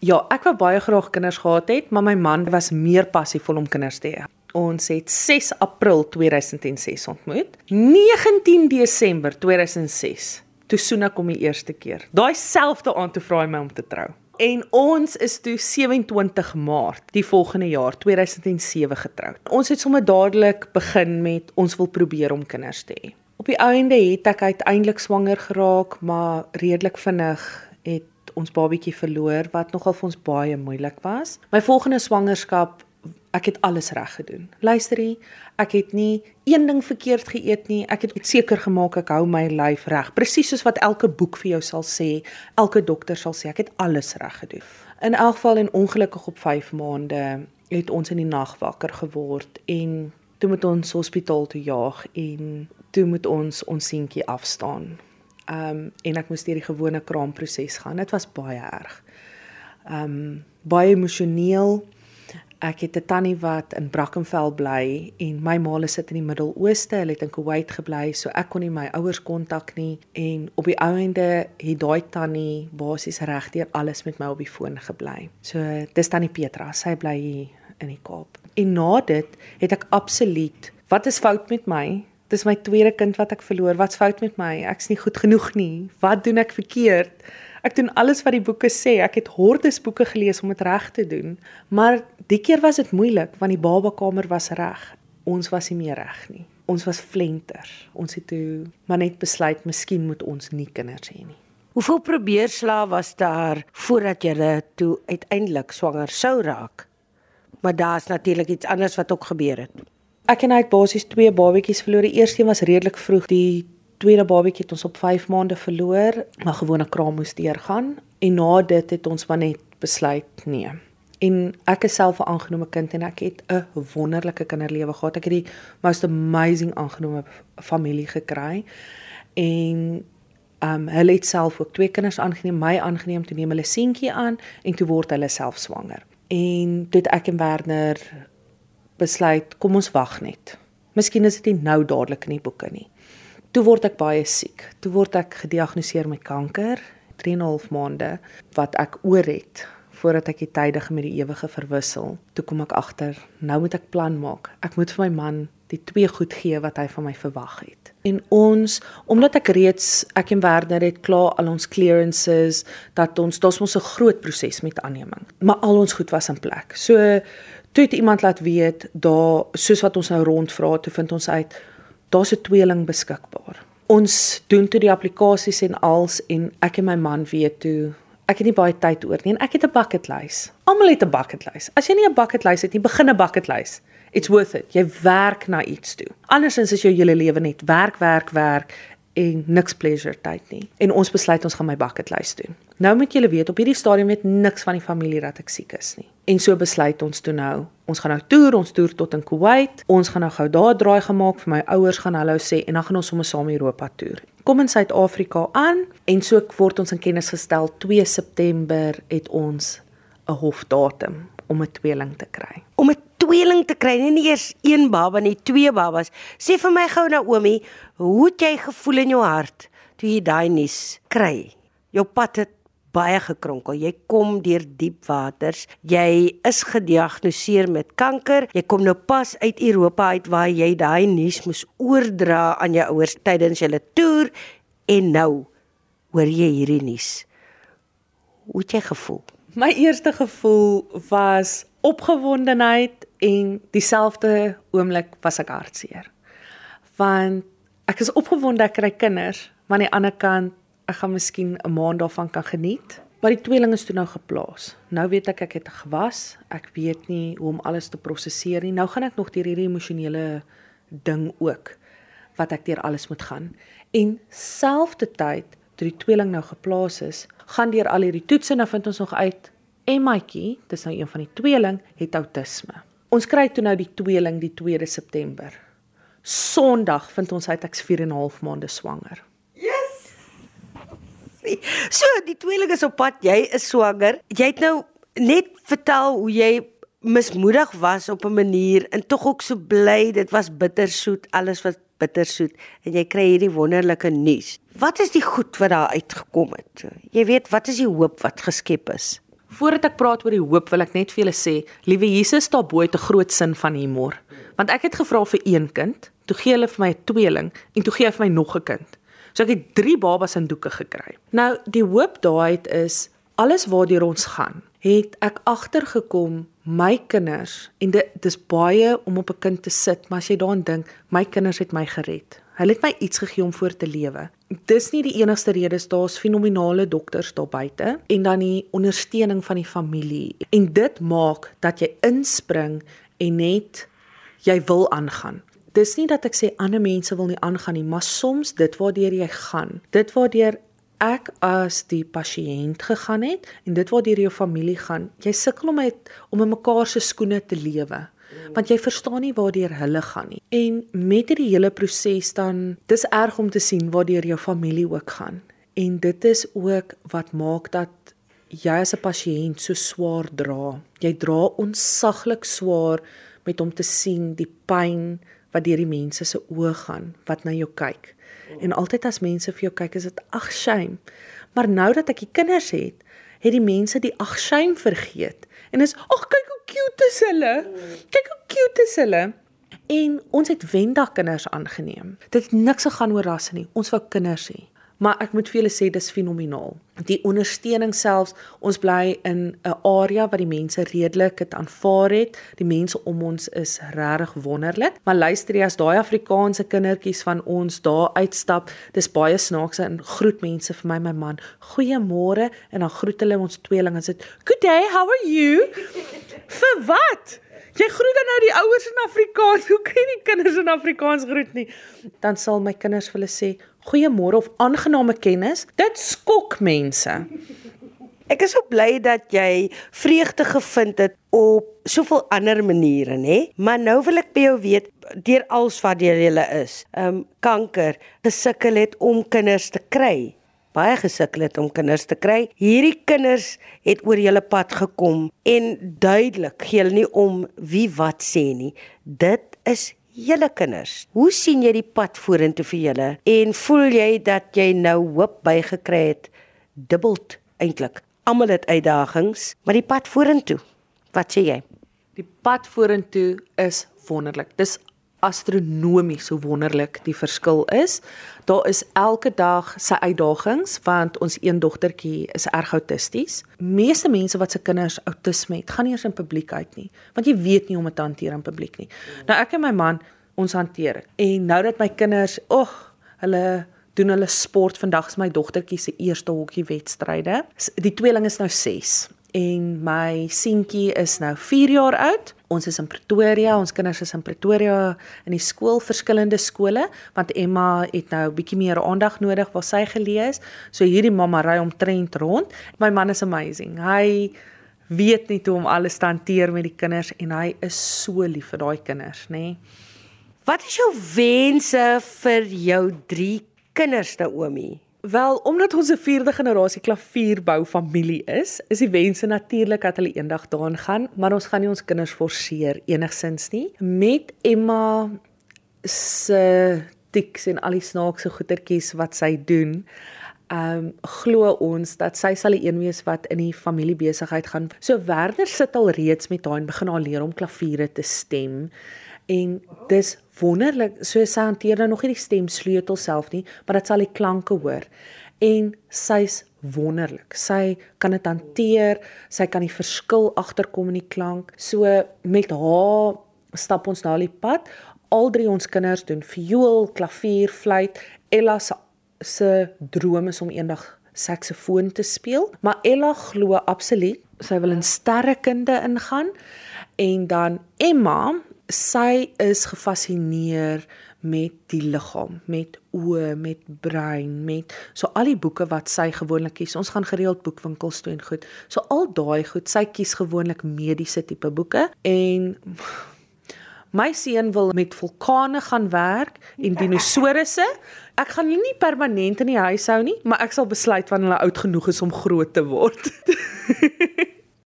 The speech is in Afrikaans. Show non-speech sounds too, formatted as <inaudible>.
Ja, ek wou baie graag kinders gehad het, maar my man was meer passievol om kinders te hê. Ons het 6 April 2006 ontmoet. 19 Desember 2006 toe soen ek hom die eerste keer. Daai selfde aand toe vra hy my om te trou. En ons is toe 27 Maart die volgende jaar 2007 getroud. Ons het sommer dadelik begin met ons wil probeer om kinders te hê. Op die einde het ek uiteindelik swanger geraak, maar redelik vinnig het ons babatjie verloor wat nogal vir ons baie moeilik was. My volgende swangerskap ek het alles reg gedoen. Luisterie, ek het nie een ding verkeerd geëet nie. Ek het seker gemaak ek hou my lyf reg, presies soos wat elke boek vir jou sal sê, elke dokter sal sê ek het alles reg gedoen. In elk geval en ongelukkig op 5 maande het ons in die nag wakker geword en toe moet ons hospitaal toe jaag en toe moet ons ons seentjie afstaan. Ehm um, en ek moes deur die gewone kraamproses gaan. Dit was baie erg. Ehm um, baie emosioneel ek het 'n tannie wat in Brackenfell bly en my ma sit in die Midde-Ooste, hulle het in Kuwait gebly, so ek kon nie my ouers kontak nie en op die ouende het daai tannie basies regdeur alles met my op die foon gebly. So dis tannie Petra, sy bly hier in die Kaap. En na dit het ek absoluut, wat is fout met my? Dis my tweede kind wat ek verloor. Wat's fout met my? Ek's nie goed genoeg nie. Wat doen ek verkeerd? Ek doen alles wat die boeke sê. Ek het hordes boeke gelees om dit reg te doen, maar die keer was dit moeilik want die babakamer was reg. Ons was nie meer reg nie. Ons was flenter. Ons het toe maar net besluit miskien moet ons nie kinders hê nie. Hoeveel probeerslae was daar voordat jy toe uiteindelik swanger sou raak? Maar daar's natuurlik iets anders wat ook gebeur het. Ek en hy het basies twee babatjies verloor. Die eerste een was redelik vroeg. Die tweede babatjie het ons op 5 maande verloor, maar gewone kraam moes deurgaan en na dit het ons maar net besluit nee. En ek is self 'n aangenome kind en ek het 'n wonderlike kinderlewe gehad. Ek het die most amazing aangenome familie gekry. En um hulle het self ook twee kinders aangeneem, my aangeneem toe neem hulle seentjie aan en toe word hulle self swanger. En toe ek en Werner besluit, kom ons wag net. Miskien is dit nie nou dadelik in die boeke nie. Toe word ek baie siek. Toe word ek gediagnoseer met kanker, 3 en 'n half maande wat ek oor het voordat ek die tydige met die ewige verwissel. Toe kom ek agter, nou moet ek plan maak. Ek moet vir my man die twee goed gee wat hy van my verwag het. En ons, omdat ek reeds ek en Werner het klaar al ons clearances dat ons daar's mos 'n groot proses met aanneming. Maar al ons goed was in plek. So toe het iemand laat weet daar soos wat ons nou rondvra, toe vind ons uit daar's 'n tweeling beskikbaar. Ons doen toe die applikasies en als en ek en my man weet toe ek het nie baie tyd oor nie en ek het 'n bucket list. Almal het 'n bucket list. As jy nie 'n bucket list het nie, begin 'n bucket list. It's worth it. Jy werk na iets toe. Andersins is jou hele lewe net werk, werk, werk en niks pleasure tyd nie. En ons besluit ons gaan my bucket list doen. Nou moet julle weet op hierdie stadium weet niks van die familie dat ek siek is nie. En so besluit ons toe nou, ons gaan nou toer, ons toer tot in Kuwait. Ons gaan nou gou daar draai gemaak vir my ouers gaan hallo sê en dan gaan ons sommer saam Europa toer. Kom in Suid-Afrika aan en so word ons in kennis gestel 2 September het ons 'n hofdatum om 'n tweeling te kry. Om 'n tweeling te kry, nie eers een baba nie, twee babas. Sê vir my gou Naomi, hoe het jy gevoel in jou hart toe jy daai nuus kry? Jou pad het baie gekronkel. Jy kom deur diep waters. Jy is gediagnoseer met kanker. Jy kom nou pas uit Europa uit waar jy daai nuus moes oordra aan jou ouers tydens julle toer en nou hoor jy hierdie nuus. Hoe het jy gevoel? My eerste gevoel was opgewondenheid en dieselfde oomblik was ek hartseer. Want ek is opgewonde ek kry kinders, maar aan die ander kant ek gaan miskien 'n maand daarvan kan geniet. Maar die tweeling is toe nou geplaas. Nou weet ek ek het gewas. Ek weet nie hoe om alles te prosesseer nie. Nou gaan ek nog deur hierdie emosionele ding ook wat ek deur alles moet gaan. En selfdertyd toe die tweeling nou geplaas is, gaan deur al hierdie toetse en nou vind ons nog uit Emmaatjie, dis nou een van die tweeling, het outisme. Ons kry toe nou die tweeling die 2de September. Sondag vind ons uit ek's 4 en 'n half maande swanger nie. So die tweeling is op pad, jy is swanger. Jy het nou net vertel hoe jy mismoedig was op 'n manier en tog ook so bly. Dit was bittersoet, alles was bittersoet en jy kry hierdie wonderlike nuus. Wat is die goed wat daar uitgekom het? Jy weet, wat is die hoop wat geskep is? Voordat ek praat oor die hoop, wil ek net vir julle sê, liewe Jesus, daar bo het 'n groot sin van humor. Want ek het gevra vir een kind, toe gee hulle vir my 'n tweeling en toe gee hy vir my nog 'n kind. So ek het 3 babas in doeke gekry. Nou, die hoop daai is alles waardeur ons gaan. Het ek agtergekom my kinders en dit dis baie om op 'n kind te sit, maar as jy daaraan dink, my kinders het my gered. Hulle het my iets gegee om voor te lewe. Dis nie die enigste rede, daar's fenominale dokters daar buite en dan die ondersteuning van die familie. En dit maak dat jy inspring en net jy wil aangaan. Dis nie dat ek sê ander mense wil nie aangaan nie, maar soms dit waardeur jy gaan. Dit waardeur ek as die pasiënt gegaan het en dit waardeur jou familie gaan. Jy sukkel om met om in mekaar se skoene te lewe want jy verstaan nie waardeur hulle gaan nie. En met hierdie hele proses dan dis erg om te sien waardeur jou familie ook gaan. En dit is ook wat maak dat jy as 'n pasiënt so swaar dra. Jy dra onsaglik swaar met om te sien die pyn wat deur die mense se oë gaan wat na jou kyk. En altyd as mense vir jou kyk, is dit ag shame. Maar nou dat ek die kinders het, het die mense die ag shame vergeet. En is ag kyk hoe cute is hulle. Kyk hoe cute is hulle. En ons het wendag kinders aangeneem. Dit het niks gegaan oor rasse nie. Ons wou kinders hê. Maar ek moet vir julle sê dis fenomenaal. Die ondersteuning selfs, ons bly in 'n area waar die mense redelik dit aanvaar het. Die mense om ons is regtig wonderlik. Maar luister jy as daai Afrikaanse kindertjies van ons daar uitstap, dis baie snaaks en groet mense vir my my man. Goeiemôre en dan groet hulle ons tweeling en sê, "Good day, how are you?" <laughs> vir wat? Jy groet dan nou die ouers in Afrikaans. <laughs> Hoe kan jy die kinders in Afrikaans groet nie? Dan sal my kinders vir hulle sê goeiemôre of aangename kennis. Dit skok mense. Ek is so bly dat jy vreugde gevind het op soveel ander maniere, nê? Maar nou wil ek by jou weet deur als wat jy hulle is. Ehm um, kanker gesukkel het om kinders te kry baie gesukkel het om kinders te kry. Hierdie kinders het oor julle pad gekom en duidelik gee hulle nie om wie wat sê nie. Dit is julle kinders. Hoe sien jy die pad vorentoe vir julle en voel jy dat jy nou hoop bygekry het dubbeld eintlik. Almal het uitdagings, maar die pad vorentoe. Wat sê jy? Die pad vorentoe is wonderlik. Dis astronomies hoe wonderlik die verskil is. Daar is elke dag sy uitdagings want ons een dogtertjie is erg autisties. Meeste mense wat se kinders autisme het, gaan nie eens in publiek uit nie, want jy weet nie hoe om dit te hanteer in publiek nie. Nou ek en my man, ons hanteer dit. En nou dat my kinders, ag, hulle doen hulle sport. Vandag is my dogtertjie se eerste hokkie wedstryde. Die tweeling is nou 6 en my seentjie is nou 4 jaar oud. Ons is in Pretoria, ons kinders is in Pretoria in die skool, verskillende skole, want Emma het nou 'n bietjie meer aandag nodig waar sy gelees. So hierdie mamma ry omtrent rond. My man is amazing. Hy weet net hoe om alles te hanteer met die kinders en hy is so lief vir daai kinders, nê. Nee. Wat is jou wense vir jou 3 kinders, Naomi? Wel, omdat ons 'n vierde generasie klavierbou familie is, is die wense natuurlik dat hulle eendag daarin gaan, maar ons gaan nie ons kinders forceer enigsins nie. Met Emma se tiks en al die snaakse goetertjies wat sy doen, ehm um, glo ons dat sy sal die een wees wat in die familiebesigheid gaan. So Werner sit al reeds met haar en begin haar leer om klaviere te stem en dis wonderlik so sy hanteer nou nog nie die stemsleutel self nie maar dit sal die klanke hoor. En sy's wonderlik. Sy kan dit hanteer sy kan die verskil agterkom in die klank. So met haar stap ons na die pad. Al drie ons kinders doen viool klavier fluit. Ella se se droom is om eendag saksofoon te speel. Maar Ella glo absoluut sy wil in sterrekunde ingaan. En dan Emma sy is gefassineer met die liggaam, met oë, met brein, met so al die boeke wat sy gewoonlik kies. Ons gaan gereeld boekwinkels toe en goed. So al daai goed, sy kies gewoonlik mediese tipe boeke en my seun wil met vulkane gaan werk en dinosourusse. Ek gaan hulle nie permanent in die huis hou nie, maar ek sal besluit wanneer hulle oud genoeg is om groot te word. <laughs>